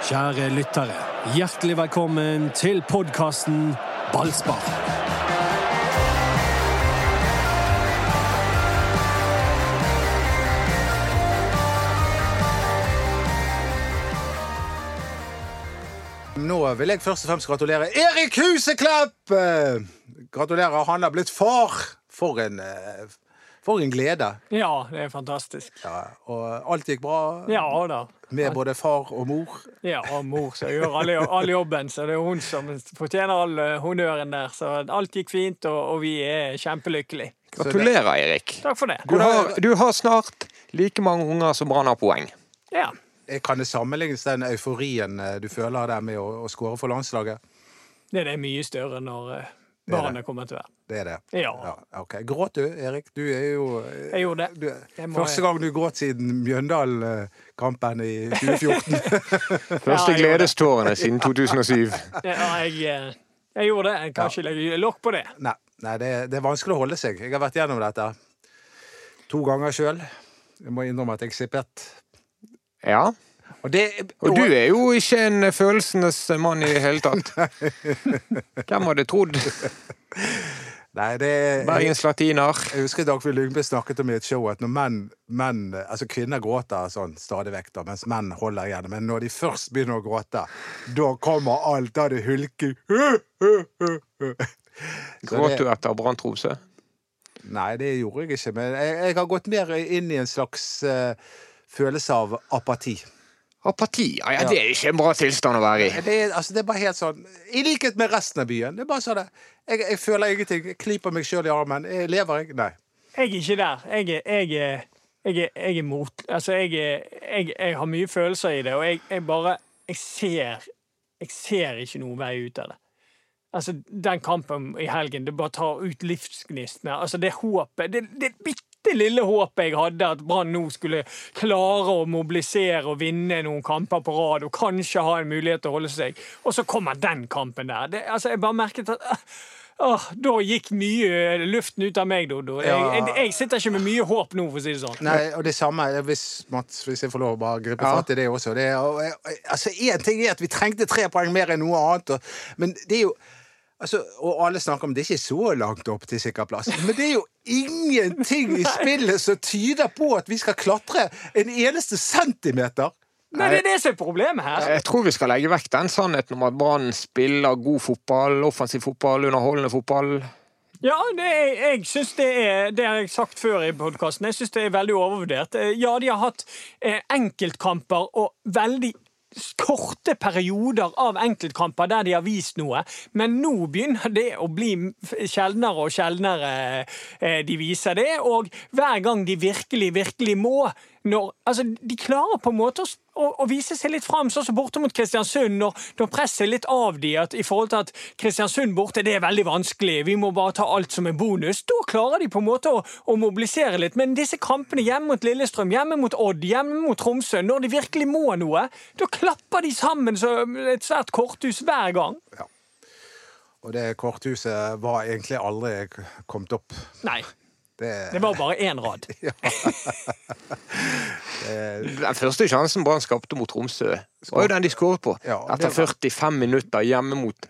Kjære lyttere, hjertelig velkommen til podkasten Ballspar. Nå vil jeg først og fremst gratulere Erik Huseklepp! Gratulerer, han har blitt far. For en, eh, for en glede. Ja, det er fantastisk. Ja, og alt gikk bra Ja da. Med både far og mor. Ja, og mor som gjør all, all jobben, så det er hun som fortjener all eh, honnøren der. Så alt gikk fint, og, og vi er kjempelykkelige. Gratulerer, Erik. Takk for det. Du har, du har snart like mange unger som Brann har poeng. Ja. Kan det sammenlignes den euforien eh, du føler der med å, å skåre for landslaget? Det er mye større når Det er barnet kommer til å være. Det er det. Ja. ok. Gråt du, Erik? Du er jo eh, Jeg gjorde det. du, Jeg må- Første gang du gråt siden Mjøndalen-kampen i 2014. Første gledestårene siden 2007. Ja, jeg, eh, jeg gjorde det. Jeg kan ikke legge lokk på det. Nei, nei det, det er vanskelig å holde seg. Jeg har vært gjennom dette to ganger sjøl. Jeg må innrømme at jeg sippet. Ja. Og, det, Og du er jo ikke en følelsenes mann i det hele tatt. Hvem hadde trodd? Nei, det Bergens latiner. Jeg husker Dagfjord Lyngby snakket om i et show at når menn, menn altså kvinner gråter sånn stadig vekk, da, mens menn holder igjen. Men når de først begynner å gråte, da kommer alt. Da er det hulking. Gråt du etter Brann Tromsø? Nei, det gjorde jeg ikke. Men jeg, jeg har gått mer inn i en slags uh, følelse av apati. Apati? Ja, ja, det er ikke en bra tilstand å være i. Det er, altså, det er bare helt sånn I likhet med resten av byen. Det er bare sånn det. Jeg, jeg føler ingenting. Jeg klyper meg sjøl i armen. Jeg lever jeg? Nei. Jeg er ikke der. Jeg er, jeg er, jeg er, jeg er mot Altså, jeg, er, jeg, jeg har mye følelser i det, og jeg, jeg bare Jeg ser Jeg ser ikke noen vei ut av det. Altså, den kampen i helgen, det bare tar ut livsgnistene. Altså, det håpet Det, det bitte lille håpet jeg hadde, at Brann nå skulle klare å mobilisere og vinne noen kamper på rad, og kanskje ha en mulighet til å holde seg, og så kommer den kampen der. Det, altså, jeg bare merket at Åh, da gikk mye luften ut av meg, Dodo. Jeg, jeg, jeg sitter ikke med mye håp nå, for å si det sånn. Nei, og det samme hvis, Mats, hvis jeg får lov å bare gripe Ja. fatt i det også. Det er, og, altså, Én ting er at vi trengte tre poeng mer enn noe annet, og, men det er jo altså, Og alle snakker om det er ikke så langt opp til sikker plass. Men det er jo ingenting i spillet som tyder på at vi skal klatre en eneste centimeter. Nei, det er det som er problemet her. Jeg tror vi skal legge vekk den sannheten om at Brann spiller god fotball, offensiv fotball, underholdende fotball. Ja, det er, jeg synes det er Det har jeg sagt før i podkasten. Jeg syns det er veldig overvurdert. Eh, Ja, de har hatt eh, enkeltkamper og veldig korte perioder av enkeltkamper der de har vist noe, men nå begynner det å bli sjeldnere og sjeldnere eh, de viser det, og hver gang de virkelig, virkelig må når, altså, De klarer på en måte å, å, å vise seg litt fram, sånn som borte mot Kristiansund, når, når presset er litt av de, at i forhold til at Kristiansund borte det er veldig vanskelig, vi må bare ta alt som en bonus. Da klarer de på en måte å, å mobilisere litt. Men disse kampene hjemme mot Lillestrøm, hjemme mot Odd, hjemme mot Tromsø, når de virkelig må noe, da klapper de sammen som et svært korthus hver gang. Ja. Og det korthuset var egentlig aldri kommet opp. Nei, Det, det var bare én rad. Den første sjansen Brann skapte mot Tromsø, var jo den de skåret på. Ja, Etter 45 minutter hjemme mot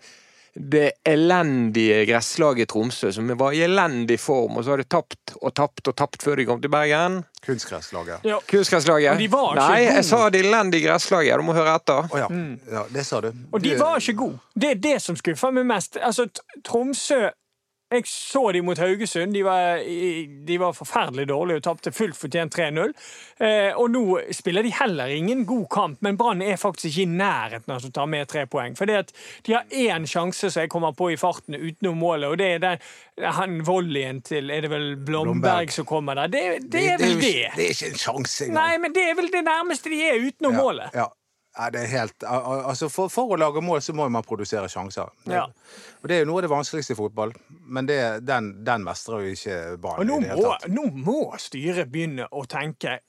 det elendige gresslaget Tromsø, som var i elendig form, og så har de tapt og tapt og tapt før de kom til Bergen. Kunstgresslaget. Ja. Kunstgresslaget. De var Nei, gode. jeg sa det elendige gresslaget. Du må høre etter. Oh, ja. ja. Det sa du. Og de var ikke gode. Det er det som skuffer meg mest. Altså, Tromsø Jeg så de mot Haugesund. De var, de var forferdelig dårlige og tapte fullt fortjent 3-0. Eh, og nå spiller de heller ingen god kamp, men Brann er faktisk ikke i nærheten av å ta med tre poeng. For de har én sjanse som jeg kommer på i farten utenom målet, og det er den han volleyen til Er det vel Blomberg, Blomberg. som kommer der? Det, det, er vel det. Det er ikke en sjanse engang. Nei, men det er vel det nærmeste de er utenom Ja, målet. Ja. Ja, det er helt, al- al- altså for, for å lage mål så må man produsere sjanser. Ja. Og Det er jo noe av det vanskeligste i fotball, men det, den, den mestrer jo ikke Og nå i det hele må, nå må styret begynne å tenke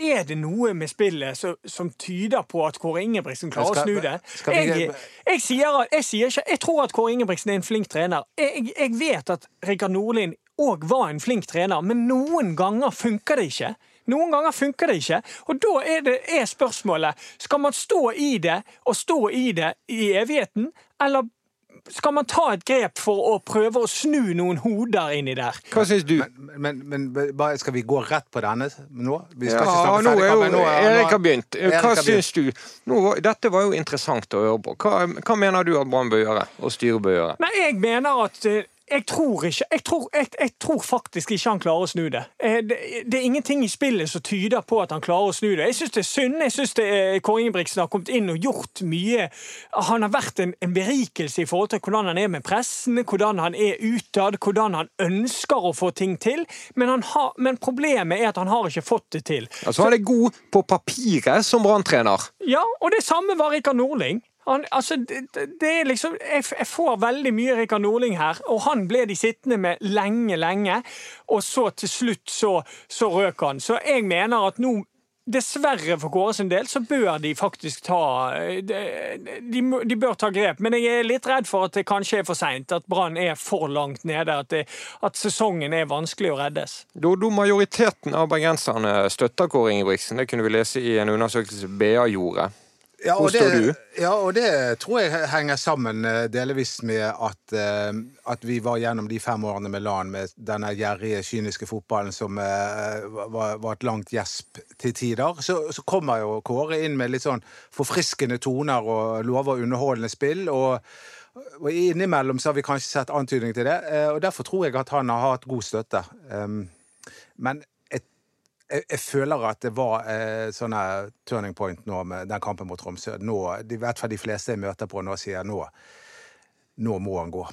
Er det noe med spillet som, som tyder på at Kåre Ingebrigtsen klarer Skal- å snu det? vi- Jeg, jeg, sier, jeg sier ikke Jeg tror at Kåre Ingebrigtsen er en flink trener. Jeg, jeg vet at Rikard Nordlien òg var en flink trener, men noen ganger funker det ikke. Noen ganger funker det ikke. Og da er, det, er spørsmålet skal man stå i det og stå i det i evigheten, eller skal man ta et grep for å prøve å snu noen hoder inni der? Hva syns du? Men, men, men skal vi gå rett på denne nå? Vi skal Ja, ikke snakke nå er jo nå er- Erik har begynt. Erik Hva har begynt. syns du? Nå, dette var jo interessant å høre på. Hva, hva mener du at Brann bør gjøre, og styret bør gjøre? Nei, jeg mener at eh, jeg tror ikke jeg tror, jeg, jeg tror faktisk ikke han klarer å snu det. Eh, det. Det er ingenting i spillet som tyder på at han klarer å snu det. Jeg syns det er synd. Jeg syns Kåre Ingebrigtsen har kommet inn og gjort mye. Han har vært en, en berikelse i forhold til hvordan han er med pressen, hvordan han er utad, hvordan han ønsker å få ting til. Men, han har, men problemet er at han har ikke fått det til. Altså, han er god på papiret som Brann-trener. Ja, og det samme var Rikard Norling. Han, altså, det, det- er liksom, jeg, jeg får veldig mye Rikard Norling her, og han ble de sittende med lenge, lenge. Og så til slutt så, så røk han. Så jeg mener at nå Dessverre for Kåre sin del så bør de faktisk ta de, de, bør ta grep. Men jeg er litt redd for at det kanskje er for seint. At Brann er for langt nede. At, det, at sesongen er vanskelig å reddes. Da majoriteten av bergenserne støtter Kåre Ingebrigtsen. Det kunne vi lese i en undersøkelse BA gjorde. Ja, og det. Ja, og det tror jeg henger sammen eh, delvis med at, eh, at vi var gjennom de fem årene med LAN med denne gjerrige, kyniske fotballen som eh, var, var et langt gjesp til tider. Så, så kommer jo Kåre inn med litt sånn forfriskende toner og lover underholdende spill. og og Innimellom så har vi kanskje sett antydning til det, og derfor tror jeg at han har hatt god støtte. Um, Men jeg, jeg, føler at det var eh, sånn turning point nå med den kampen mot Tromsø. Nå, I hvert fall de fleste jeg møter på nå, sier nå nå må han gå.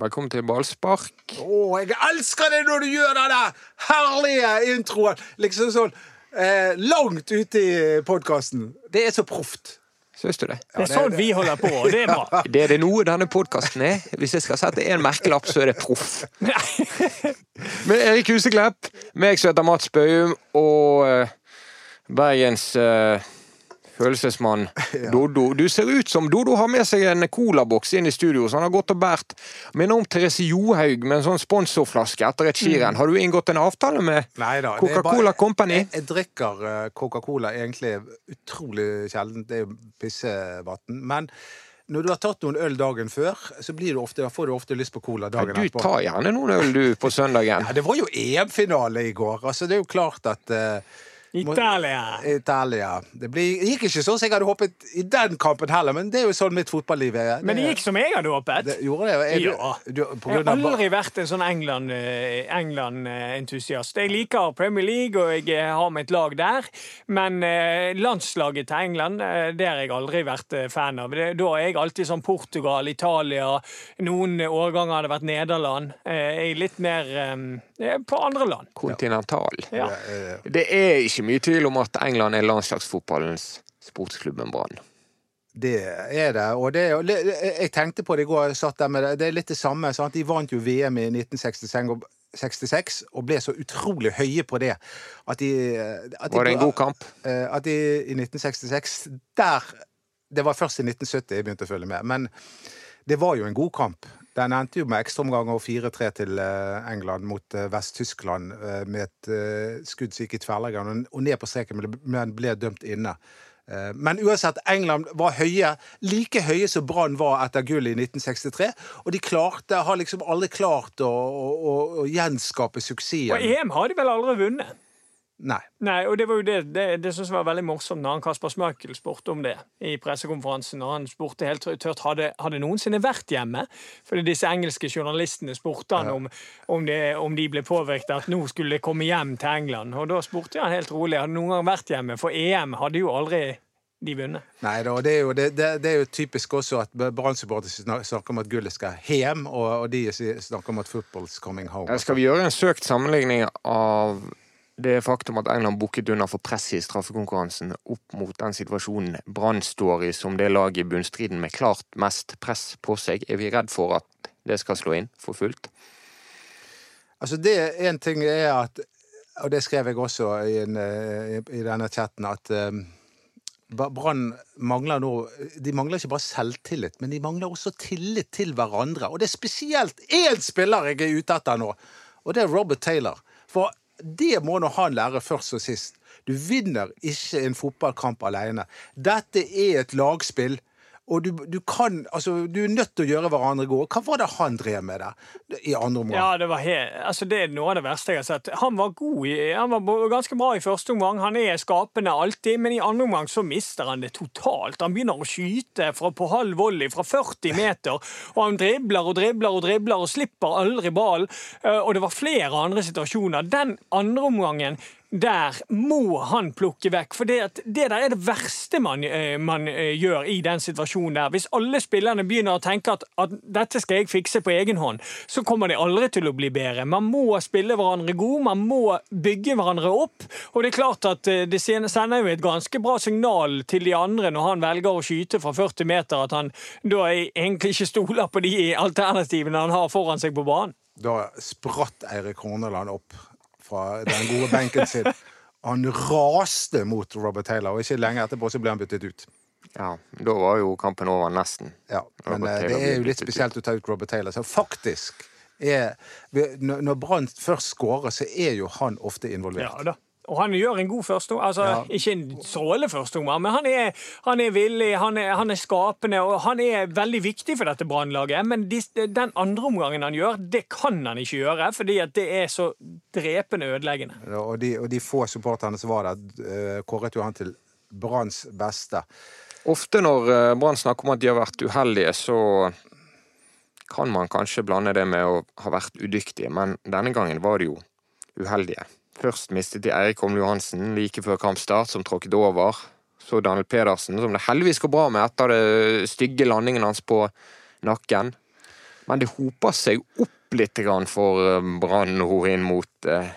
Velkommen til ballspark. Å, jeg elsker det når du gjør den der herlige introen! Liksom sånn eh, langt ute i podkasten. Det er så proft. Syns du det? Det er sånn vi holder på, og det er bra. Det er det noe denne podkasten er. Hvis jeg skal sette en merkelapp, så er det proff. Med Erik Huseklepp, meg som heter Mats Bøhum, og eh, Bergens følelsesmann Dodo. Du ser ut som Dodo har med seg en colaboks inn i studio, så han har gått og båret. Minner om Therese Johaug med en sånn sponsorflaske etter et skirenn. Har du inngått en avtale med Coca-Cola Company? Jeg, jeg drikker eh, Coca-Cola egentlig utrolig sjelden. Det er jo pissevann. Men når du har tatt noen øl dagen før, så blir du ofte, får du ofte lyst på cola dagen Du tar gjerne noen øl, du, på søndagen. Ja, det var jo EM-finale i går. Altså, det er jo klart at eh, Italia. Italia Det blir, gikk ikke sånn som jeg hadde håpet i den kampen heller, men det er jo sånn mitt fotballiv er. Men det gikk som jeg hadde håpet. det, Gjorde det? Er Ja. du, Jeg har aldri vært en sånn England-entusiast. England-entusiast. Jeg liker Premier League, og jeg eh, har et lag der. Men eh, landslaget til England, eh, det har jeg aldri vært eh, fan av. Da er jeg alltid sånn Portugal, Italia, noen årganger har det vært Nederland. Eh, Jeg er litt mer eh, på andre land. Kontinental. Ja. Det er ikke mye tvil om at England er landslagsfotballens sportsklubben Brann. Det er det. Og det, det, jeg tenkte på det i går, jeg satt der med det. Det er litt det samme. Sant? De vant jo VM i 1966 og, 66, og ble så utrolig høye på det. At de, at de Var det en god kamp? eh, At de i 1966 Der Det var først i 1970 jeg begynte å følge med. Men det var jo en god kamp. Den endte jo med ekstraomgang og 4-3 til eh, England mot eh, Vest-Tyskland eh, med et skudd som gikk i tverrleggeren og ned på streken, men ble- dømt inne. Men uansett, England var høye, like høye som Brann var etter gullet i 1963. Og de klarte, har liksom aldri klart å, å, å, gjenskape Og. EM har de vel aldri vunnet? Nei. Nei, og det var jo det, det, det synes jeg var veldig morsomt når han Kasper Smøkel spurte om det i pressekonferansen. Når han spurte helt tørt hadde hadde noensinne vært hjemme. Fordi disse engelske journalistene spurte han om, om, det, om de ble påvirket at nå skulle de komme hjem til England. Og da spurte han helt rolig hadde noen gang vært hjemme, for EM hadde jo aldri de vunnet. Nei da, og det er jo, det, det, det er jo typisk også at Brann-supportere snakker om at gullet skal hjem, og, og de snakker om at football's coming home. Ja, Skal vi gjøre en søkt sammenligning av det faktum at England bukket under for presset i straffekonkurransen opp mot den situasjonen Brann står i som det laget i bunnstriden med klart mest press på seg? Er vi redd for at det skal slå inn for fullt? Altså det En ting er at Og det skrev jeg også i, en, eh, i denne chatten, at um, Brann mangler nå De mangler ikke bare selvtillit, men de mangler også tillit til hverandre. Og det er spesielt én spiller jeg er ute etter nå, og det er Robert Taylor. For det må nå han lære først og sist. Du vinner ikke en fotballkamp alene. Dette er et lagspill. Og du, du kan Altså, du er nødt til å gjøre hverandre gode. Hva var det han drev med der i andre omgang? Ja, det, var helt altså, det er noe av det verste jeg har sett. Han var god i, han var ganske bra i første omgang. Han er skapende alltid, men i andre omgang så mister han det totalt. Han begynner å skyte fra, på halv volley fra 40 meter, og han dribler og dribler og dribler og slipper aldri ballen. Eh, Og det var flere andre situasjoner. Den andre omgangen der må han plukke vekk. For det, det der er det verste man, eh, man eh, gjør i den situasjonen der. Hvis alle spillerne begynner å tenke at, at dette skal jeg fikse på egen hånd, så kommer de aldri til å bli bedre. Man må spille hverandre god, man må bygge hverandre opp. Og det er klart at eh, det sender jo et ganske bra signal til de andre når han velger å skyte fra 40 meter, at han da egentlig ikke stoler på de alternativene han har foran seg på banen. Da spratt Eirik Horneland opp fra den gode benken sin. Han raste mot Robert Taylor, og ikke lenge etterpå så ble han byttet ut. Ja, da var jo kampen over, nesten. Ja, Men Robert eh, Taylor det er jo litt spesielt å ta ut Robert Taylor. Så faktisk er Når når Brann først skårer, så er jo han ofte involvert. Ja da. Og han gjør en god første altså, Ja. Ikke en strålende første men han er, han er villig, han er, han er skapende, og han er veldig viktig for dette Brannlaget. Men de, den andre omgangen han gjør, det kan han ikke gjøre, fordi at det er så drepende ødeleggende. Og de, og de få supporterne som var der, eh, kåret jo han til Branns beste. Ofte når eh, Brann snakker om at de har vært uheldige, så kan man kanskje blande det med å ha vært udyktige, men denne gangen var de jo uheldige. Først mistet de Eirik Holm Johansen like før kampstart, som tråkket over. Så Daniel Pedersen, som det heldigvis går bra med etter det stygge landingen hans på nakken. Men det hoper seg opp litt for eh, Brann nå inn mot eh,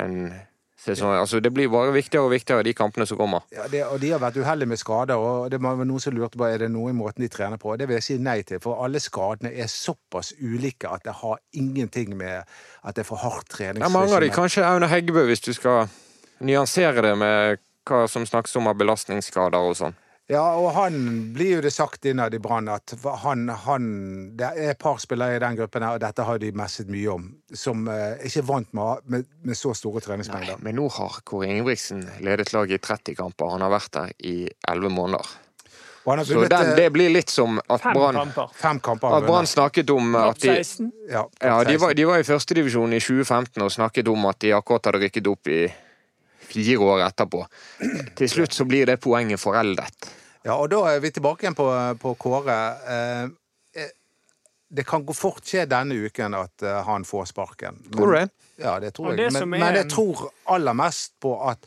en sesong. Altså, det blir bare viktigere og viktigere de kampene som kommer. Ja, det, og de har vært uheldige med skader, og det var noen som lurte på er det noe i måten de trener på. Det vil jeg si nei til, for alle skadene er såpass ulike at det har ingenting med at det er for hardt Ja, mange av de, kanskje Aune Heggebø, hvis du skal nyansere det med hva som snakkes om av belastningsskader og sånn. Ja, og han blir jo det sagt innad i Brann at han, han Det er et par spillere i den gruppen her, og dette har de messet mye om, som eh, ikke er vant med, med, med så store treningsmengder. Men nå har Kåre Ingebrigtsen ledet laget i 30 kamper. Han har vært der i 11 måneder. Så den, eh, det blir litt som at Brann snakket om at de Ja, ja, de, var, 16. de var i førstedivisjon i 2015 og snakket om at de akkurat hadde rykket opp i fire år etterpå. Til slutt så blir det poenget foreldet. Ja, og da er vi tilbake igjen på, på Kåre. Eh, eh, det kan gå fort skje denne uken at eh, han får sparken. Men- Tror du det? Ja, det tror jeg. Men, er- men jeg tror aller mest på at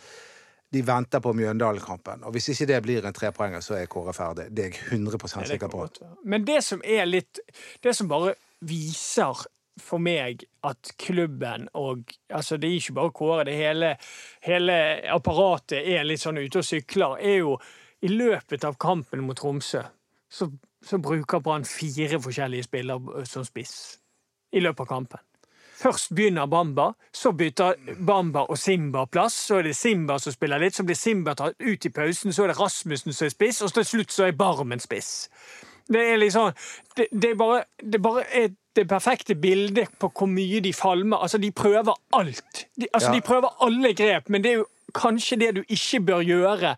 de venter på Mjøndalen-kampen. Og hvis ikke det blir en trepoenger, så er Kåre ferdig. Det er jeg 100 Ja, sikker på. Men det som er litt Det som bare viser for meg at klubben og altså Det er ikke bare Kåre, det hele, hele apparatet er litt sånn ute og sykler. er jo I løpet av kampen mot Tromsø så, så bruker Brann fire forskjellige spillere som spiss i løpet av kampen. Først begynner Bamba, så bytter Bamba og Simba plass. Så er det Simba som spiller litt, så blir Simba tatt ut i pausen, så er det Rasmussen som er spiss, og til slutt så er Barmen spiss. Det er liksom Det, det er bare, det bare er det perfekte bildet på hvor mye de falmer. Altså, de prøver alt. De, altså, Ja. de prøver alle grep, men det er jo kanskje det du ikke bør gjøre.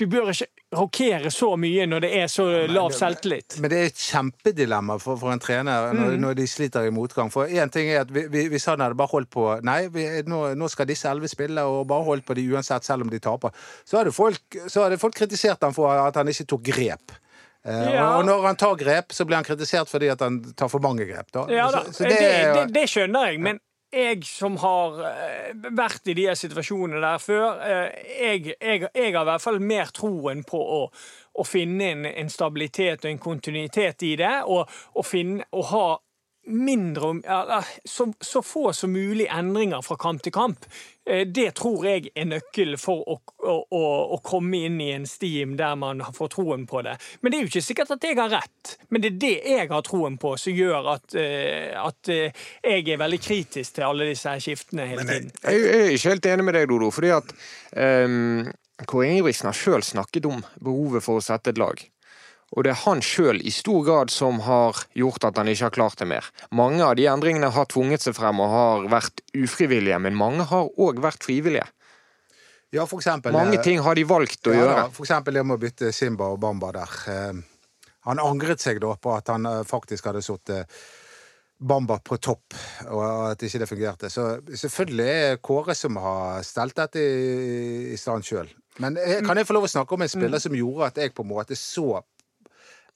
Du bør ikke rokere så mye når det er så lav selvtillit. Men det er et kjempedilemma for, for en trener når, Mm. når de sliter i motgang. For én ting er at vi- vi- hvis han hadde bare holdt på Nei, vi, nå, nå skal disse elleve spille, og bare holdt på de uansett, selv om de taper. Så hadde folk, så hadde folk kritisert ham for at han ikke tok grep. Eh, Ja. og, når han tar grep, så blir han kritisert fordi at han tar for mange grep. Da. Ja da, Så, så det, det, det, det skjønner jeg, men jeg som har eh, vært i de situasjonene der før, eh, jeg, jeg, jeg har i hvert fall mer troen på å, å finne en, en stabilitet og en kontinuitet i det, og, og, finne, og ha mindre om- ja, så, så få som mulig endringer fra kamp til kamp. Eh, Det tror jeg er nøkkelen for å, å, å, å komme inn i en steam der man får troen på det. Men det er jo ikke sikkert at jeg har rett. Men det er det jeg har troen på, som gjør at, eh, at eh, jeg er veldig kritisk til alle disse skiftene hele tiden. Jeg, jeg er ikke helt enig med deg, Dodo, fordi at um, Kåre Ingebrigtsen har sjøl snakket om behovet for å sette et lag. Og det er han sjøl i stor grad som har gjort at han ikke har klart det mer. Mange av de endringene har tvunget seg frem og har vært ufrivillige, men mange har òg vært frivillige. Ja, for eksempel, Mange eh, ting har de valgt å ja, gjøre. Da, for eksempel det med å bytte Simba og Bamba der. Eh, Han angret seg da på at han eh, faktisk hadde satt eh, Bamba på topp, og at ikke det fungerte. Så selvfølgelig er Kåre som har stelt dette i, i stand sjøl. Men kan jeg få lov å snakke om en spiller som gjorde at jeg på en måte så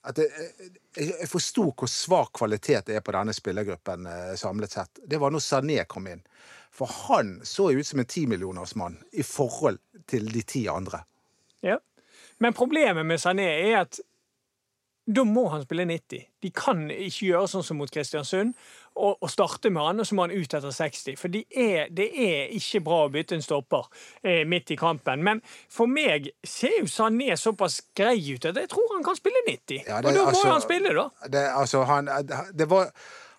at jeg, forsto hvor svak kvalitet det er på denne spillergruppen eh, samlet sett. Det var når Sané kom inn. For han så ut som en timillionersmann i forhold til de ti andre. Ja. Men problemet med Sané er at da må han spille 90. De kan ikke gjøre sånn som mot Kristiansund og, og starte med han, og så må han ut etter 60. For de er, det er ikke bra å bytte en stopper eh, midt i kampen. Men for meg ser jo Sané såpass grei ut at jeg tror han kan spille 90. Ja, og da må altså- han spille, da. Det, altså, han, det var,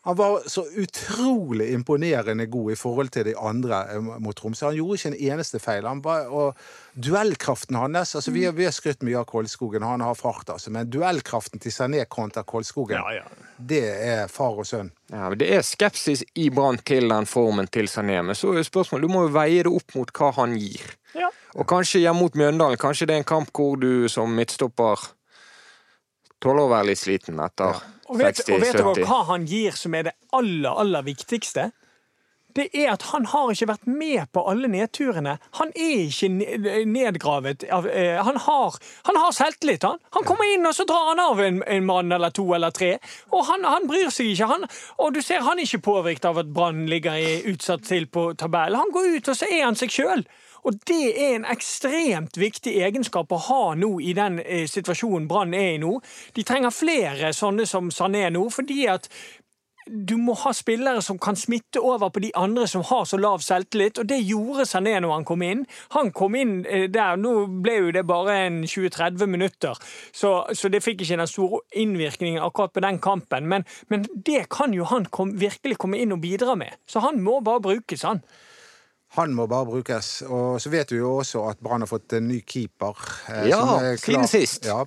han var så utrolig imponerende god i forhold til de andre eh, mot Tromsø. Han gjorde ikke en eneste feil. Han var, og duellkraften hans altså Vi har, vi har skrytt mye av Kolskogen, han har fart, altså, men duellkraften til Sané kontra Kolskogen, Ja, ja. det er far og sønn. Ja, men Det er skepsis i Brann til den formen til Sané. Men så er jo spørsmålet, du må jo veie det opp mot hva han gir. Ja. Og kanskje hjemme mot Mjøndalen, kanskje det er en kamp hvor du som midtstopper tåler å være litt sliten etter Og vet, og vet dere hva han gir som er det aller, aller viktigste? Det er at han har ikke vært med på alle nedturene. Han er ikke nedgravet. av- eh, Han har, han har selvtillit, han. Han kommer inn, og så drar han av en, en mann eller to eller tre. Og han, han bryr seg ikke. Han, og du ser han er ikke påvirket av at Brann ligger i utsatt til på tabellen. Han går ut, og så er han seg sjøl. Og det er en ekstremt viktig egenskap å ha nå i den eh, situasjonen Brann er i nå. De trenger flere sånne som Sané nå, fordi at du må ha spillere som kan smitte over på de andre som har så lav selvtillit, og det gjorde Sané når han kom inn. Han kom inn eh, der, nå ble jo det bare en 20-30 minutter, så, så det fikk ikke den store innvirkningen akkurat på den kampen, men, men det kan jo han kom, virkelig komme inn og bidra med. Så han må bare brukes, han. Han må bare brukes. Og så vet du jo også at Brann har fått en ny keeper. eh, Ja, som er sist. Ja,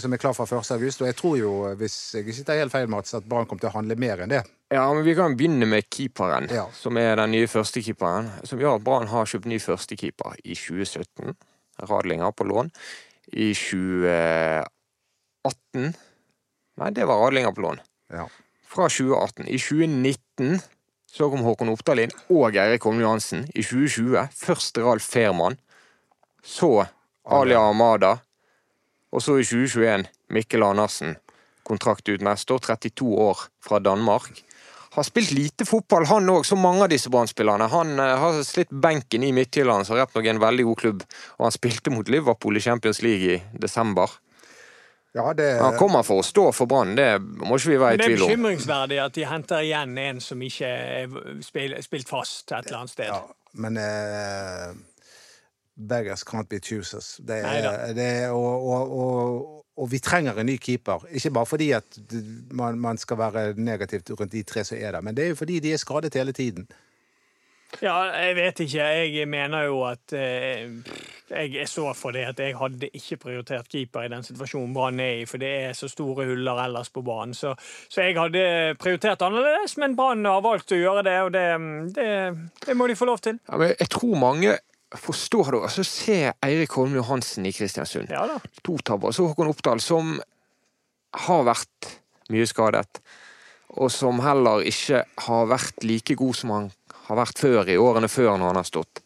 som er klar fra 1. august. Og jeg tror jo, hvis jeg ikke tar helt feil, Mats, at Brann kommer til å handle mer enn det. Ja, men Vi kan begynne med keeperen, Ja. som er den nye førstekeeperen. Som gjør at Brann har kjøpt ny førstekeeper i 2017. Radlinger på lån. I 2018 Nei, det var Radlinger på lån. Ja. Fra 2018. I 2019 så kom Håkon Oppdal inn og Eirik Holm Johansen. I 2020 først Ralf Fehrmann, så Ali Amada, og så i 2021 Mikkel Andersen. Kontrakt ut neste år, 32 år fra Danmark. Har spilt lite fotball, han òg, som mange av disse Brann-spillerne. Han eh, har slitt benken i Midtjylland, som rett nok er en veldig god klubb. Og han spilte mot Liverpool i Champions League i desember. Ja, det Han kommer for å stå for Brann, det må ikke vi være i Men om. det er bekymringsverdig at de henter igjen en som ikke er spil- spilt fast et eller annet sted. Ja, men eh, Beggars can't be choosers. Det er, det er, og, og, og, og vi trenger en ny keeper. Ikke bare fordi at man, man skal være negativt rundt de tre som er der, men det er jo fordi de er skadet hele tiden. Ja, jeg vet ikke. Jeg mener jo at eh, Jeg er så for det at jeg hadde ikke prioritert keeper i den situasjonen Brann er i, for det er så store huller ellers på banen. Så, så jeg hadde prioritert annerledes, men Brann har valgt å gjøre det, og det, det, det må de få lov til. Ja, men jeg tror mange forstår det. Altså, se Eirik Holm Johansen i Kristiansund. Ja da. To tabber. Så Håkon Oppdal, som har vært mye skadet, og som heller ikke har vært like god som han har vært før i årene før når han har stått.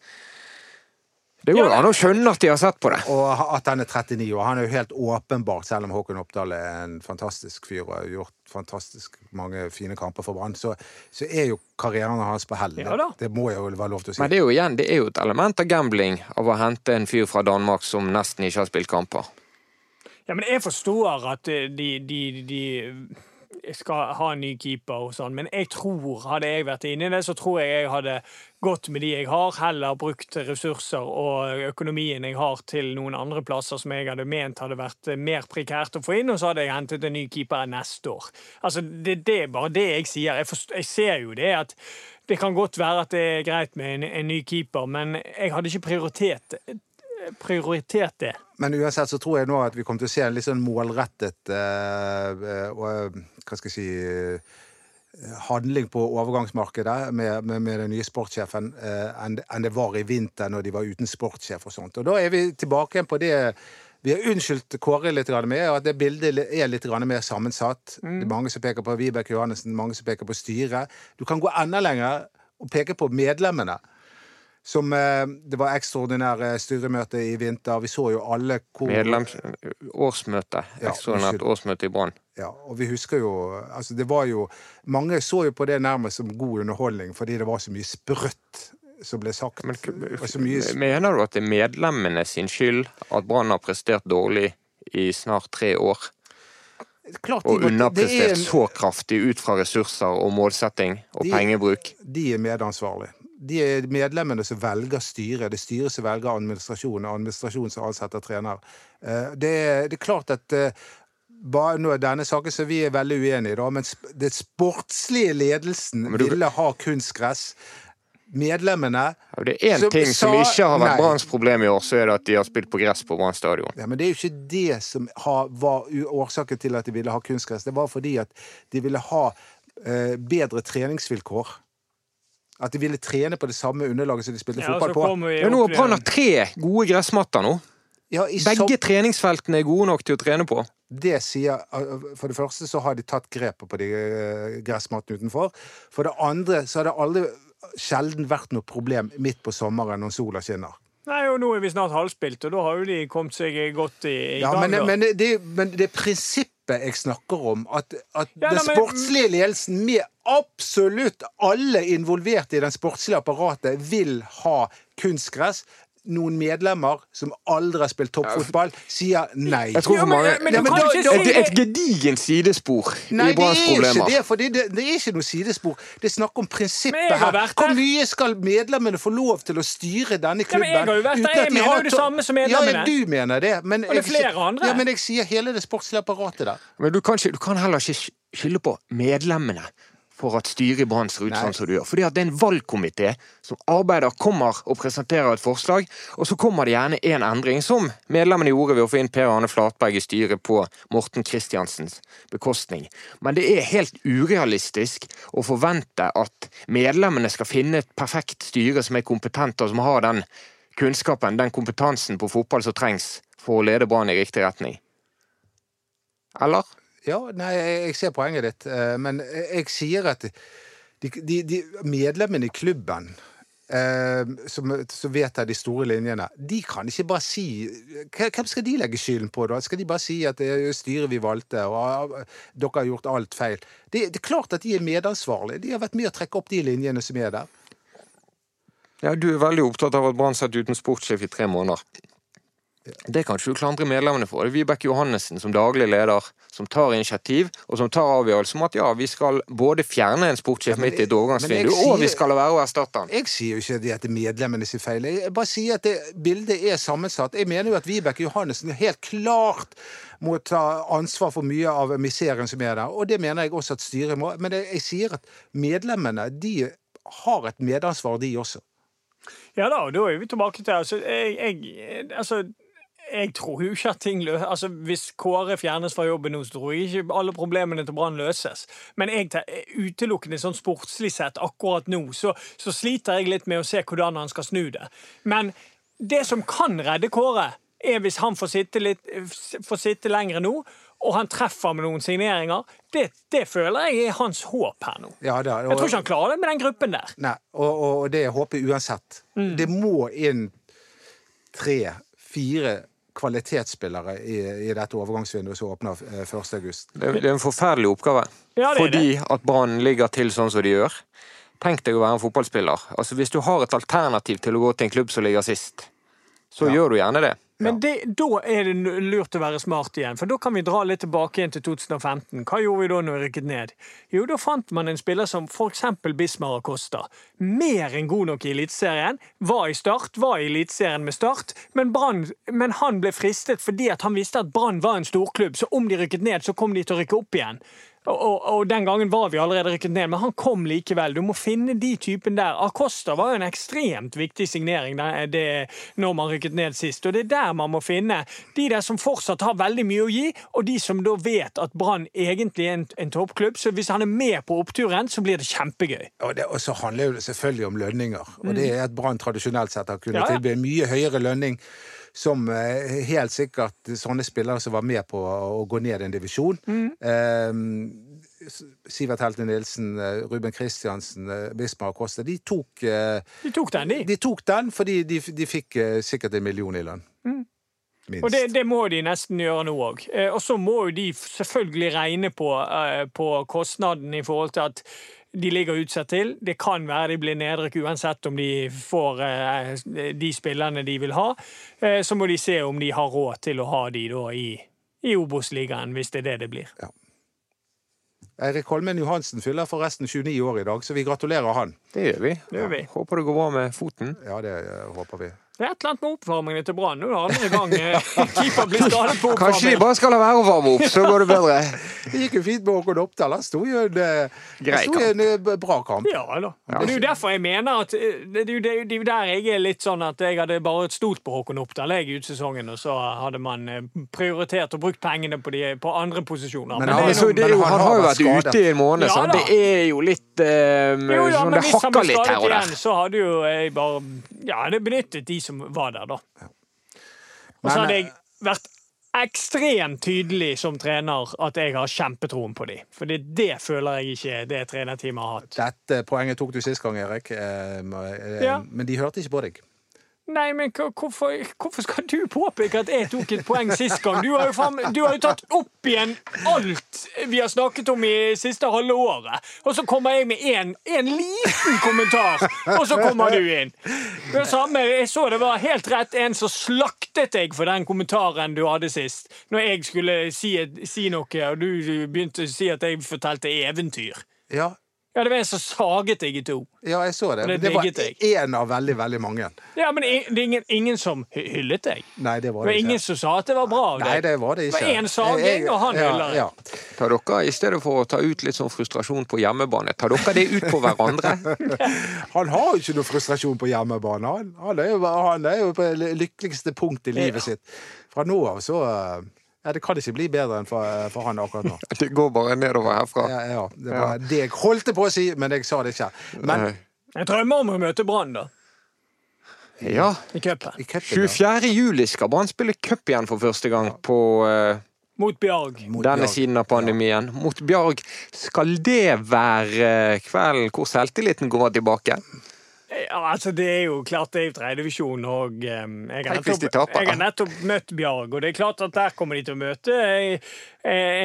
Det går an å skjønne at de har sett på det. Og at han er 39 år. Han er jo helt åpenbart, selv om Håkon Oppdal er en fantastisk fyr og har gjort fantastisk mange fine kamper for Brann, så, så er jo karrieren hans på hell. Ja det må jeg jo være lov til å si. Men det er jo igjen, det er jo et element av gambling av å hente en fyr fra Danmark som nesten ikke har spilt kamper. Ja, men jeg forstår at eh, de, de, de skal ha en ny keeper og sånn, men jeg tror, hadde jeg vært inne i det, så tror jeg jeg hadde gått med de jeg har, heller brukt ressurser og økonomien jeg har til noen andre plasser som jeg hadde ment hadde vært mer prekært å få inn, og så hadde jeg hentet en ny keeper neste år. Altså, det, det er bare det jeg sier. Jeg, forst- jeg ser jo det at det kan godt være at det er greit med en, en ny keeper, men jeg hadde ikke prioritert prioritert det. Men uansett så tror jeg nå at vi kommer til å se en litt sånn målrettet eh, og eh, hva skal jeg si eh, handling på overgangsmarkedet med, med, med den nye sportssjefen eh, enn en det var i vinter når de var uten sportssjef og sånt. Og da er vi tilbake igjen på det vi har unnskyldt Kåre litt med, og at det bildet er litt mer sammensatt. Det er mange som peker på Vibeke Johannessen, mange som peker på styret. Du kan gå enda lenger og peke på medlemmene. Som eh, Det var ekstraordinære styremøte i vinter. Vi så jo alle hvor Medlems... Årsmøte. Ekstraordinært årsmøte i Brann. Ja, og vi husker jo Altså, det var jo Mange så jo på det nærmest som god underholdning fordi det var så mye sprøtt som ble sagt. Men så mye mener du at det er medlemmene sin skyld at Brann har prestert dårlig i snart tre år? Klart Og underprestert er så kraftig ut fra ressurser og målsetting og De- pengebruk? De er medansvarlige. De er medlemmene som velger styret. Det er styret som velger administrasjonen, og administrasjonen som ansetter trener. Eh, Det er, det er klart at eh, bare nå er denne saken så vi er veldig uenige, da, men det sportslige ledelsen du- ville ha kunstgress. Medlemmene Ja, Det er én ting som sa ikke har vært. Branns problem i år, så er det at de har spilt på gress på Brann stadion. ja, Men det er jo ikke det som har, var årsaken til at de ville ha kunstgress. Det var fordi at de ville ha eh, bedre treningsvilkår. At de ville trene på det samme underlaget som de spilte Ja, fotball på. Ja, nå har Brann tre gode gressmatter nå. Ja, i Begge som- treningsfeltene er gode nok til å trene på. Det sier For det første så har de tatt grepet på de eh, gressmattene utenfor. For det andre så har det aldri sjelden vært noe problem midt på sommeren når sola skinner. Nei, og nå er vi snart halvspilt, og da har jo de kommet seg godt i, i Ja, gang. men, da. men, det, men det prinsippet jeg snakker om, at, at Ja, den sportslige ledelsen med absolutt alle involverte i den sportslige apparatet vil ha kunstgress. Noen medlemmer som aldri har spilt toppfotball, sier nei. Jeg tror Ja, for men- ja, men du kan et, et, et gedigent sidespor Nei, i Branns det er ikke problemer. det, for det, det, det er ikke noe sidespor. Det er snakk om prinsippet her. Hvor mye skal medlemmene få lov til å styre denne Ja, klubben? men jeg har jo vært der. Jeg mener jo det samme som medlemmene. Ja, du mener det. Men Og det er jeg- flere andre. Ja, men jeg sier hele det sportslige apparatet der. Men du kan, ikke, du kan heller ikke skylde på medlemmene for at styret i Brann ser ut sånn som du gjør. Fordi at det er en valgkomité som arbeider, kommer og presenterer et forslag, og så kommer det gjerne en endring, som medlemmene gjorde ved å få inn Per Arne Flatberg i styret på Morten Kristiansens bekostning. Men det er helt urealistisk å forvente at medlemmene skal finne et perfekt styre som er kompetent, og som har den kunnskapen, den kompetansen på fotball som trengs for å lede Brann i riktig retning. Eller? Ja, nei, jeg ser poenget ditt, eh, men jeg sier at de, de, de medlemmene i klubben eh, som, som vedtar de store linjene, de kan ikke bare si Hvem skal de legge skylden på, da? Skal de bare si at det er styret vi valgte, og dere har gjort alt feil? Det, det er klart at de er medansvarlige. De har vært med å trekke opp de linjene som er der. Ja, Du er veldig opptatt av at Brann satt uten sportssjef i tre måneder. Det kan ikke du klandre medlemmene for. Det er Vibeke Johannessen som daglig leder, som tar initiativ, og som tar avgjørelse om at ja, vi skal både fjerne en sportssjef Ja, midt i et overgangsvindu, og vi skal la være å erstatte han. Jeg sier jo ikke det at det er medlemmene sin feil. Jeg bare sier at det bildet er sammensatt. Jeg mener jo at Vibeke Johannessen helt klart må ta ansvar for mye av miseren som er der. Og det mener jeg også at styret må. Men jeg, jeg sier at medlemmene de har et medansvar, de også. Ja da, og da er vi tilbake til altså, jeg, jeg, altså, jeg tror jo ikke at ting løser altså, Hvis Kåre fjernes fra jobben nå, så tror jeg ikke alle problemene til Brann løses. Men jeg, te- utelukkende sånn sportslig sett akkurat nå, så, så sliter jeg litt med å se hvordan han skal snu det. Men det som kan redde Kåre, er hvis han får sitte, litt, får sitte lenger nå, og han treffer med noen signeringer. Det, det føler jeg er hans håp her nå. Ja, da, Jeg tror ikke han klarer det med den gruppen der. Nei, og, og det er håpet uansett. Det må inn tre-fire kvalitetsspillere i, i dette overgangsvinduet som åpner eh, 1. august. Det, det er en forferdelig oppgave. Ja, det fordi at Brann ligger til sånn som de gjør. Tenk deg å være en fotballspiller. Altså Hvis du har et alternativ til å gå til en klubb som ligger sist, så gjør du gjerne det. Men det, da er det lurt å være smart igjen, for da kan vi dra litt tilbake igjen til 2015. Hva gjorde vi da når vi rykket ned? Jo, da fant man en spiller som f.eks. Bismar Acosta. Mer enn god nok i Eliteserien. Var i Start, var i Eliteserien med Start, men, Brand, men han ble fristet fordi han visste at Brann var en storklubb, så om de rykket ned, så kom de til å rykke opp igjen. Og, og, den gangen var vi allerede rykket ned, men han kom likevel. Du må finne de typen der. Acosta var jo en ekstremt viktig signering det, det, når man rykket ned sist. Og det er der man må finne de der som fortsatt har veldig mye å gi, og de som da vet at Brann egentlig er en, en toppklubb. Så hvis han er med på oppturen, så blir det kjempegøy. Og, det, og så handler det selvfølgelig om lønninger. Og det er at Brann tradisjonelt sett har kunnet Ja, ja. tilby mye høyere lønning. Som eh, helt sikkert sånne spillere som var med på å gå ned en divisjon. Eh, Sivert Helte Nilsen, eh, Ruben Kristiansen, eh, Bismar Acosta. De tok, De tok den, de. de tok den fordi de, de fikk sikkert en million i lønn. Minst. Og det, det må de nesten gjøre nå òg. Og så må jo de selvfølgelig regne på, på kostnaden i forhold til at de ligger utsatt til. Det kan være de blir nedrykk uansett om de får eh, de spillerne de vil ha. Eh, så må de se om de har råd til å ha de da i, i Obos-ligaen, hvis det er det det blir. Eirik Holmen Johansen fyller forresten 29 år i dag, så vi gratulerer han. Det gjør vi. Det gjør vi. Håper det går bra med foten. Ja, det eh, håper vi. Det er et eller annet med oppvarmingene til Brann. Nå er det andre gang eh, keeper blir skadet på Kanskje de bare skal la være å varme opp, så går det bedre. Det gikk jo fint med Håkon Oppdal. Han sto jo en, eh, Grei sto en eh, bra kamp. Ja da. Ja. Det er jo derfor jeg mener at det er jo det det er jo der jeg er litt sånn at jeg hadde bare stolt på Håkon Oppdal jeg ut sesongen, og så hadde man prioritert og brukt pengene på, de, på andre posisjoner. Men Men, han- det Men så det jo, Men han han har jo vært skadet. ute i en måned, Ja. Det er jo litt um, jo, ja, sånn, Det hakker litt her og og igjen, der. så hadde jo jeg bare Ja, det benyttet de som var der, da. Og så hadde jeg vært ekstremt tydelig som trener at jeg har kjempetroen på dem. For det, det føler jeg ikke det trenerteamet har hatt. Dette poenget tok du sist gang, Erik. Eh, eh, Ja. Men de hørte ikke på deg. Nei, men hvorfor, hvorfor skal du påpeke at jeg tok et poeng sist gang? Du har jo, faen, du har jo tatt opp igjen alt vi har snakket om i siste halve året. Og så kommer jeg med en liten kommentar, og så kommer du inn. Det samme, jeg så det var helt rett en som slaktet deg for den kommentaren du hadde sist. Når jeg skulle si, si noe, og du begynte å si at jeg fortalte eventyr. Ja, Ja, det var en som saget deg i to. ja jeg så det. Det Men det var én av veldig, veldig mange. Ja, men det er ingen, ingen som hyllet deg. Nei, det var Det det var ingen som sa at det var bra av deg. Nei, det var det ikke. Det var en saging, og han ja, hyller. Ja. Tar dere, I stedet for å ta ut litt sånn frustrasjon på hjemmebane, tar dere det ut på hverandre? Han har jo ikke noe frustrasjon på hjemmebane. Han, han, er, jo, han er jo på det lykkeligste punkt i livet sitt. Fra nå av så eh, Ja, det kan ikke bli bedre enn for, for han akkurat nå. Det går bare nedover herfra. Ja, ja, det var det jeg holdt på å si, men jeg sa det ikke. Men Jeg drømmer om å møte Brann, da. Ja. I cupen. i cupen, ja. 24. juli skal Brann spille cup igjen for første gang på uh, Mot Bjarg. Mot denne Bjarg. siden av pandemien. Mot Bjarg. Skal det være eh, kvelden hvor selvtilliten går tilbake? Ja, altså Det er jo klart det er jo tredjedivisjon, og um, jeg, har nettopp- jeg har nettopp møtt Bjarg, og det er klart at der kommer de til å møte eh,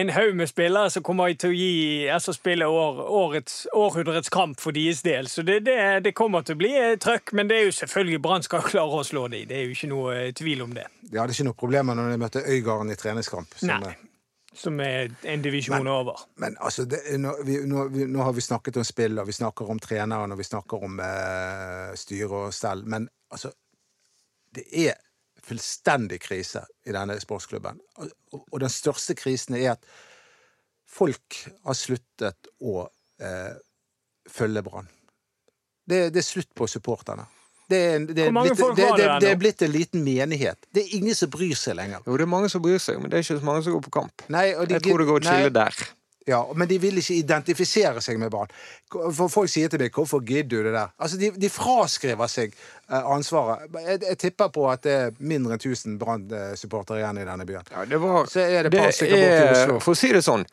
en haug med spillere som kommer til å gi, altså spille år, årets, århundrets kamp for deres del. Så det, det, det kommer til å bli eh, trøkk, men det er jo selvfølgelig Brann skal klare å slå dem. Det er jo ikke noe eh, tvil om det. De hadde ikke noe problemer når de møtte Øygarden i treningskamp. som, Nei. Som er en divisjon over. Men altså, det, nå, vi, nå, vi, nå har vi snakket om spill, og vi snakker om treneren, og vi snakker om eh, styre og stell. Men altså Det er fullstendig krise i denne sportsklubben. Og, og den største krisen er at folk har sluttet å eh, følge Brann. Det, det er slutt på supporterne. Det er, det, er blitt, det, er blitt en liten menighet. Det er ingen som bryr seg lenger. Jo, det er mange som bryr seg, men det er ikke så mange som går på kamp. Nei, og de Jeg tror det går et skille der. Ja, men de vil ikke identifisere seg med barn. For folk sier til meg 'hvorfor gidder du det der'? Altså, De, de fraskriver seg eh, ansvaret. Jeg, jeg tipper på at det er mindre enn 1000 Brann-supportere igjen i denne byen. Ja, det var Så er det et par stykker borte i Oslo. For å si det sånn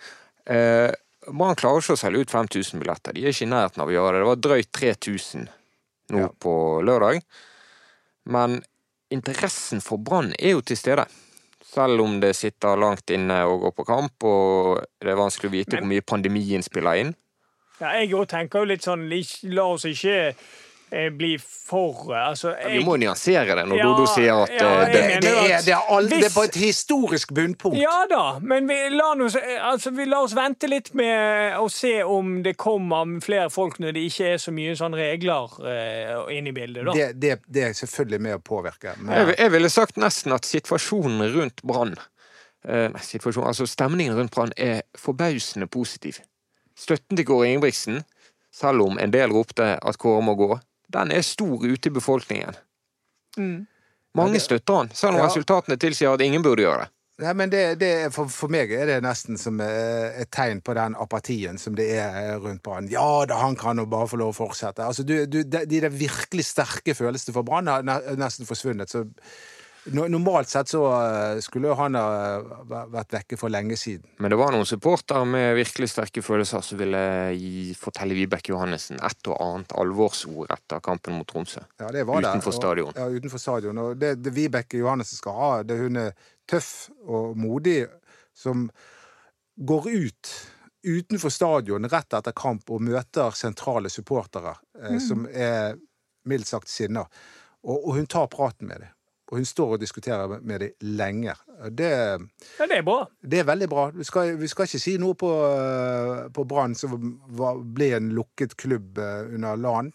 eh, Brann klarer ikke å selge ut 5000 billetter. De er ikke i nærheten av å gjøre det. Det var drøyt 3000 nå Ja. på lørdag. Men interessen for Brann er jo til stede. Selv om det sitter langt inne og går på kamp, og det er vanskelig å vite hvor mye pandemien spiller inn. Ja, jeg òg tenker jo litt sånn La oss ikke bli for altså, jeg, Vi må nyansere det når Ja, Dodo sier at ja, eh, det, Det, det, er, at er all, det er på et historisk bunnpunkt. Ja da, men vi, la, oss, altså, vi lar oss vente litt med å se om det kommer flere folk når det ikke er så mye sånn regler uh, inn i bildet. da. Det, det, det er selvfølgelig med å påvirke. jeg, Men, jeg ville sagt nesten at situasjonen rundt Brann eh, nei, situasjon, altså Stemningen rundt Brann er forbausende positiv. Støtten til Kåre Ingebrigtsen, selv om en del ropte at Kåre må gå, den er stor ute i befolkningen. Mange støtter han, selv om Ja. resultatene tilsier at ingen burde gjøre det. Nei, men det, det, for, for meg er det nesten som eh, et tegn på den apatien som det er rundt Brann. Ja da, han kan jo bare få lov å fortsette. Altså, du, du, de, de virkelig sterke følelsene for Brann har nesten forsvunnet. Så normalt sett så eh, skulle jo han ha vært vekke for lenge siden. Men det var noen supportere med virkelig sterke følelser som ville gi, fortelle Vibeke Johannessen et og annet alvorsord etter kampen mot Tromsø. Ja, det var det. Utenfor stadion. Ja, utenfor stadion. Og det, det Vibeke Johannessen skal ha, det hun er tøff og modig som går ut utenfor stadion rett etter kamp og møter sentrale supportere mm. som er mildt sagt sinna. Og, og hun tar praten med dem. Og hun står og diskuterer med- dem lenger. Det, Ja, det er bra. det er veldig bra. Vi skal, vi skal ikke si noe på, eh, på Brann som ble en lukket klubb eh, under LAN.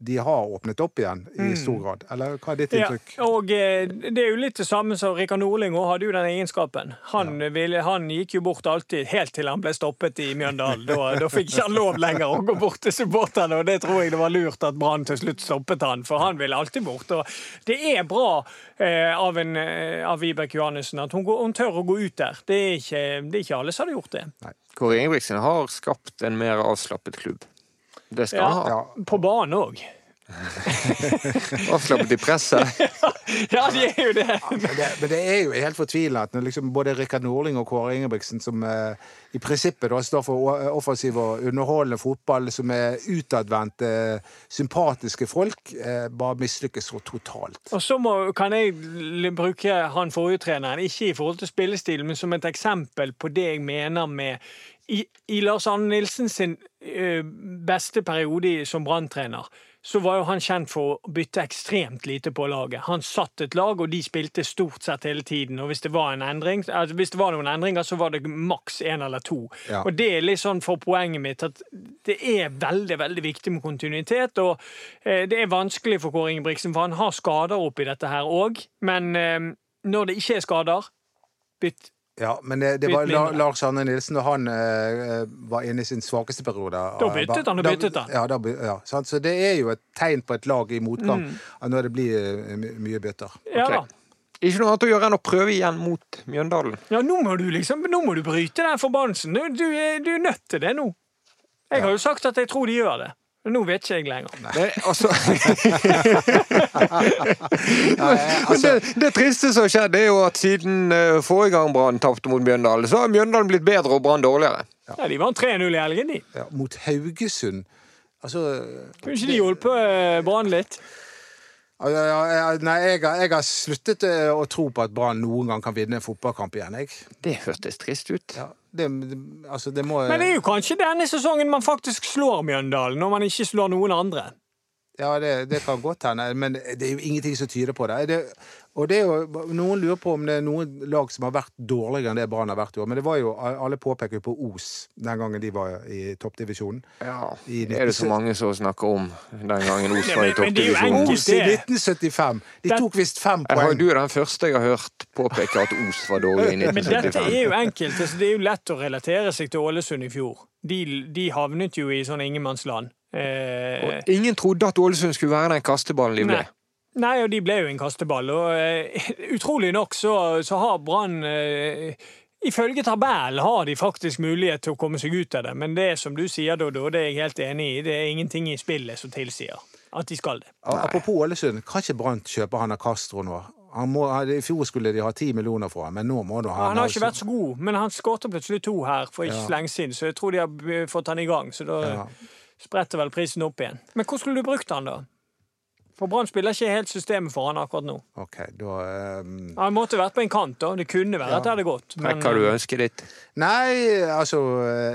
De har åpnet opp igjen i stor grad. Eller hva er ditt inntrykk? Ja, og eh, det er jo litt det samme som Rikard Norling også hadde jo den egenskapen. Han, ville, han gikk jo bort alltid, helt til han ble stoppet i Mjøndalen. Da, da fikk ikke han lov lenger å gå bort til supporterne, og det tror jeg det var lurt at Brann til slutt stoppet han, for han ville alltid bort. Og det er bra eh, av, en, eh, av Vibeke Johannessen at hun, går, hun tør å gå ut der. Det er, ikke, det er ikke alle som hadde gjort det. Nei. Kåre Ingebrigtsen har skapt en mer avslappet klubb. Det skal han ha. Ja. På banen òg. Avslappet i presset. Ja, de er jo det. Men det, men det er jo helt fortvila at når liksom både Rikard Norling og Kåre Ingebrigtsen, som eh, i prinsippet da står for offensiv og underholdende fotball, som er utadvendte, sympatiske folk, eh, bare mislykkes så totalt. Og så må, kan jeg bruke han forrige treneren, ikke i forhold til spillestil, men som et eksempel på det jeg mener med I, i Lars Arne Nilsen sin ø, beste periode som Brann-trener, så var jo han kjent for å bytte ekstremt lite på laget. Han satt et lag, og de spilte stort sett hele tiden. Og hvis det var en endring, altså hvis det var noen endringer, så var det maks én eller to. Ja. Og det er litt sånn for poenget mitt at det er veldig veldig viktig med kontinuitet. Og eh, det er vanskelig for Kåre Ingebrigtsen, for han har skader oppi dette her òg. Men eh, når det ikke er skader, bytt Ja, men det, det var La. Lars Arne Nilsen da han eh, var inne i sin svakeste periode. Da byttet han, da byttet han. Ja, da, ja, sant? Så det er jo et tegn på et lag i motgang Mm. at når det blir eh, my mye bytter. Ja okay. da. Ikke noe annet å gjøre enn å prøve igjen mot Mjøndalen. Ja, nå må du liksom Nå må du bryte den forbannelsen. Du, du, er, du er nødt til det nå. Jeg har jo sagt at jeg tror de gjør det. Men nå vet ikke jeg lenger. Det, altså, Nei, men altså, det, det triste som har skjedd, er jo at siden eh, forrige gang Brann tapte mot Mjøndalen, så har Mjøndalen blitt bedre og Brann dårligere. Ja, De vant 3-0 i helgen, de. ja, mot Haugesund Altså Kunne ikke de hjulpet eh, Brann litt? Ja, ja, ja, Nei, jeg har, jeg har sluttet eh, å tro på at Brann noen gang kan vinne en fotballkamp igjen. Jeg. Det hørtes trist ut. Ja, det, altså, det må Men det er jo kanskje denne sesongen man faktisk slår Mjøndalen, når man ikke slår noen andre. Ja, det, det kan godt hende, men det er jo ingenting som tyder på det. det og det er jo, Noen lurer på om det er noen lag som har vært dårligere enn det Brann har vært i år. Men det var jo, alle påpeker jo på Os den gangen de var i toppdivisjonen. Ja, I er det så mange som snakker om den gangen Os var i toppdivisjonen? Os i 1975! De tok visst fem Jeg har, poeng. du er den første jeg har hørt påpeke at Os var dårlig i 1975. Men dette er jo enkelt. Altså, det er jo lett å relatere seg til Ålesund i fjor. De, de havnet jo i sånn ingenmannsland. Eh, Og ingen trodde at Ålesund skulle være den kasteballen de ble. Nei. Nei, og de ble jo en kasteball. Og eh, utrolig nok så, så har Brann eh, Ifølge tabellen har de faktisk mulighet til å komme seg ut av det, men det som du sier, Dodo, det er jeg helt enig i, det er ingenting i spillet som tilsier at de skal det. Nei. Apropos Ålesund, kan ikke Brann kjøpe han av Castro nå? Han må, I fjor skulle de ha ti millioner for ham, men nå må du ha Han har ikke vært så god, men han skåret plutselig to her for ikke Ja. så lenge siden, så jeg tror de har fått han i gang. Så da Ja. Spretter vel prisen opp igjen. Men hvor skulle du brukt han da? For Brann spiller ikke helt systemet for han akkurat nå. Ok, da Um... Han måtte vært på en kant, da. Det kunne være at det hadde gått. Men Hva du ønsket ditt? Nei, altså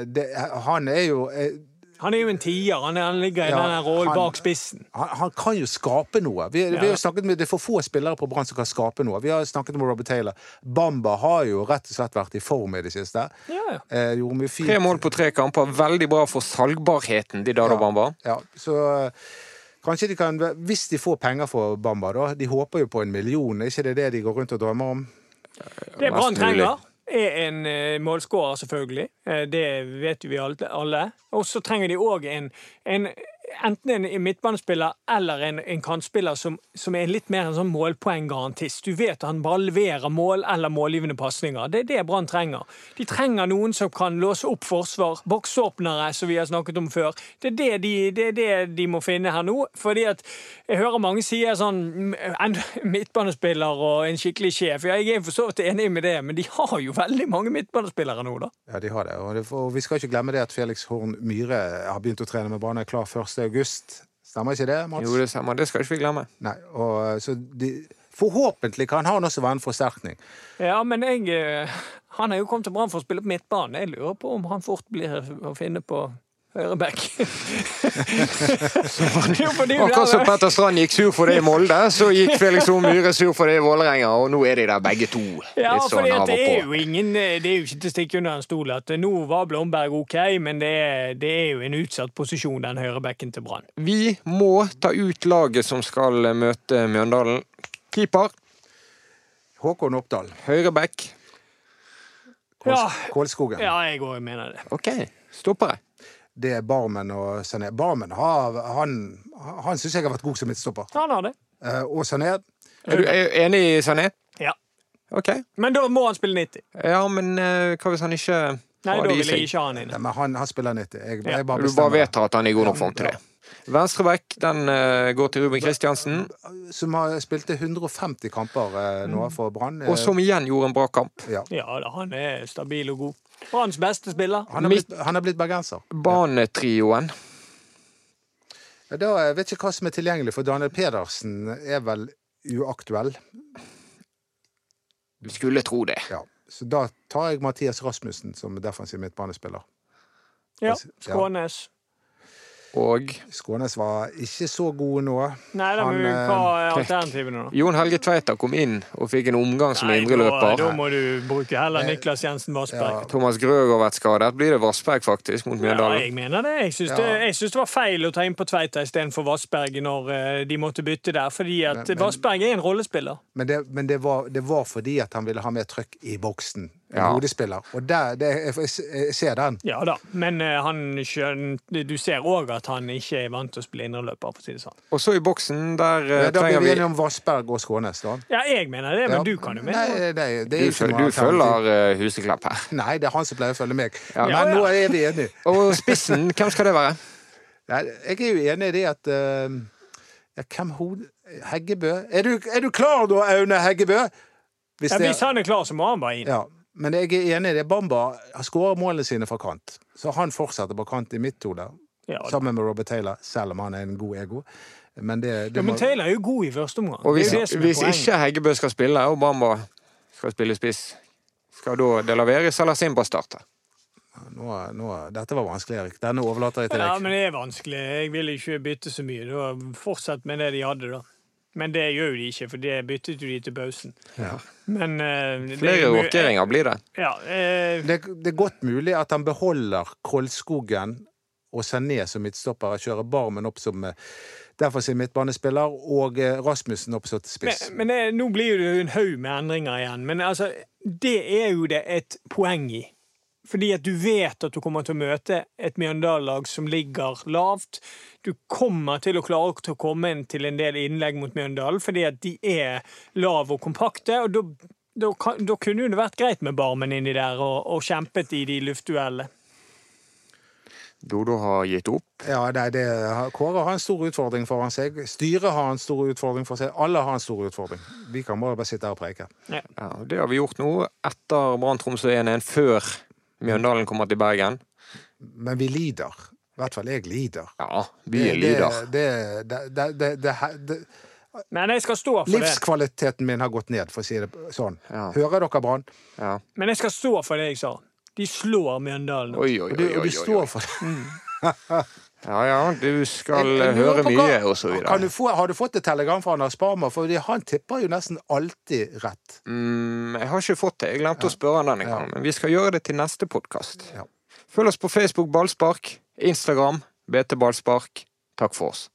det, Han er jo eh, han er jo en tier. Han, er, han ligger i Ja, den rollen han- bak spissen. han, han kan jo skape noe. Vi, vi har snakket med, Det er for få spillere på Brann som kan skape noe. Vi har snakket med Robert Taylor. Bamba har jo rett og slett vært i form i det siste. Ja, ja. Eh, mye fint. Tre mål på tre kamper. Veldig bra for salgbarheten de Dado Ja. Bamba. Ja, så eh, kanskje de kan Hvis de får penger for Bamba, da. De håper jo på en million. Er ikke det det de går rundt og drømmer om? Det Brann Mest mulig. trenger, er en eh, målskårer, selvfølgelig. Eh, det vet vi alle-. Og så trenger de òg en, en Enten en midtbanespiller eller en, en kantspiller som, som er litt mer en sånn målpoenggarantist. Du vet at han bare leverer mål eller målgivende pasninger. Det er det Brann trenger. De trenger noen som kan låse opp forsvar. Boksåpnere, som vi har snakket om før. Det er det de, det er det de må finne her nå. Fordi at jeg hører mange sier sånn en midtbanespiller og en skikkelig sjef. Ja, jeg er for så vidt enig med det, men de har jo veldig mange midtbanespillere nå, da. Ja, de har det. Og, det, og vi skal ikke glemme det at Felix Horn Myhre har begynt å trene med Brann, er klar 1. august. Stemmer ikke det, Mats? Jo, det stemmer. Det skal ikke vi glemme. Nei, og så de, Forhåpentlig kan han også være en forsterkning. Ja, men jeg eh, Han har jo kommet til Brann for å spille på midtbanen. Jeg lurer på om han fort blir å finne på høyreback. for Akkurat som Petter Strand gikk sur for det i Molde, så gikk Felix O. Myhre sur for det i Vålerenga, og nå er de der begge to. Ja, Litt sånn fordi at det er jo ingen Det er jo ikke til å stikke under en stol at nå var Blomberg ok, men det er, det er jo en utsatt posisjon, den høyrebacken til Brann. Vi må ta ut laget som skal møte Mjøndalen. Keeper, Håkon Oppdal. høyreback. Kåls, Ja. Kålskogen. Ja, jeg òg mener det. OK, stoppere. Det Barmen og Sané. Barmen har, han, han syns jeg har vært god som midtstopper. Han har det. Eh, og Sané Er du er enig i Sané? Ja. OK. Men da må han spille 90. Ja, men eh, hva hvis han ikke Nei, da vil jeg ikke ha han inne. Nei, men han, han spiller 90. Jeg, Ja. jeg bare Du bare vedtar at han er i god nok form til det. Venstreback, den eh, går til Ruben Kristiansen, Som har spilte 150 kamper uh, nå for Brann. Og som igjen gjorde en bra kamp. ja. Ja da, han er stabil og god. Branns beste spiller. han, har blitt, han er blitt bergenser. Banetrioen. Ja, Da jeg vet ikke hva som er tilgjengelig, for Daniel Pedersen er vel uaktuell. Du skulle tro det. Ja. Så da tar jeg Mathias Rasmussen som defensiv midtbanespiller. Ja, Ja. Skånes. Og Skånes var ikke så gode nå. Nei, da, Han, men eh, hva er alternativene, da? Jon Helge Tveita kom inn og fikk en omgang som indreløper. da må du bruke heller Niklas Jensen Vassberg. Thomas Grøg har vært skadet. Blir det Vassberg faktisk mot Ja, jeg mener det. Jeg syns, det. det var feil å ta inn på Tveita istedenfor Vassberg når eh, de måtte bytte der, fordi at Men- men- Vassberg er en rollespiller. Men, det, men det, var, det var fordi at han ville ha mer trøkk i boksen. En Ja. hodespiller. Og der, det, jeg, jeg ser den. Ja da, men eh, han skjønner du ser òg at han ikke er vant til å spille indreløper, for å si det sånn. Og så i boksen, der eh, Ja, da blir vi enige om Vassberg og Skånes, da. Ja, jeg mener det, men Ja. du kan jo mene Nei, nei, det er Du, ikke du følger eh, Huseklepp her. Nei, det er han som pleier å følge meg. Ja. Ja, Men ja. nå er vi enige. Og spissen, hvem skal det være? Nei, jeg er jo enig i det at uh, ja, Hvem hod... Heggebø? Er du, er du klar da, Aune Heggebø? Hvis Ja, hvis han er klar, så må han bare inn. Ja, men jeg er enig i det. Bamba har skåret målene sine fra kant. Så han fortsetter på kant i mitt hode, Ja, sammen med Robert Taylor, selv om han er en god ego. Men det, det Ja, men må- Taylor er jo god i første omgang. Og hvis, det det hvis ikke Heggebø skal spille, og Bamba skal spille spiss, skal da Delaveris eller Simba starte? nå, nå, Dette var vanskelig, Erik. Denne overlater jeg til deg. Ja, men det er vanskelig. Jeg vil ikke bytte så mye. Da Fortsett med det de hadde, da. Men det gjør jo de ikke, for det byttet jo de til pausen. Ja. Men uh, er Flere rokeringer blir det. Ja, uh, Det, det er godt mulig at han beholder Koldskogen og Sané som midtstopper. Kjører Barmen opp som derfor sin midtbanespiller, og eh, Rasmussen opp som spiss. men, men det, nå blir det jo en haug med endringer igjen. Men altså, det er jo det et poeng i. Fordi at du vet at du kommer til å møte et Mjøndalen-lag som ligger lavt. Du kommer til å klare til å komme inn til en del innlegg mot Mjøndalen fordi at de er lave og kompakte. og da, da, da kunne det vært greit med Barmen inni der og, og kjempet i de luftduellene. Dodo har gitt opp. Ja, nei, det, Kåre har en stor utfordring foran seg. Styret har en stor utfordring for seg. Alle har en stor utfordring. Vi kan bare bare sitte her og preike. Ja, Ja, det har vi gjort nå etter Brann Tromsø 1-1, før Mjøndalen kommer til Bergen. Men vi lider. I hvert fall jeg lider. Ja, vi lider. Det, det, det, det, Men jeg skal stå for det. livskvaliteten min har gått ned, for å si det sånn. Ja. Hører dere, Brann? Ja. Men jeg skal stå for det jeg sa. De slår Mjøndalen. Oi, oi, oi, oi, oi, og oi, du oi. står for det. Ja, ja, du skal Jeg- høre mye, og så Kan videre. du få, har du fått et telegram fra Anders Barmer? For han tipper jo nesten alltid rett. Mm, jeg har ikke fått det. Jeg glemte å spørre han denne Ja. gangen. Men vi skal gjøre det til neste podkast. Ja. Følg oss på Facebook Ballspark, Instagram BT Ballspark. Takk for oss.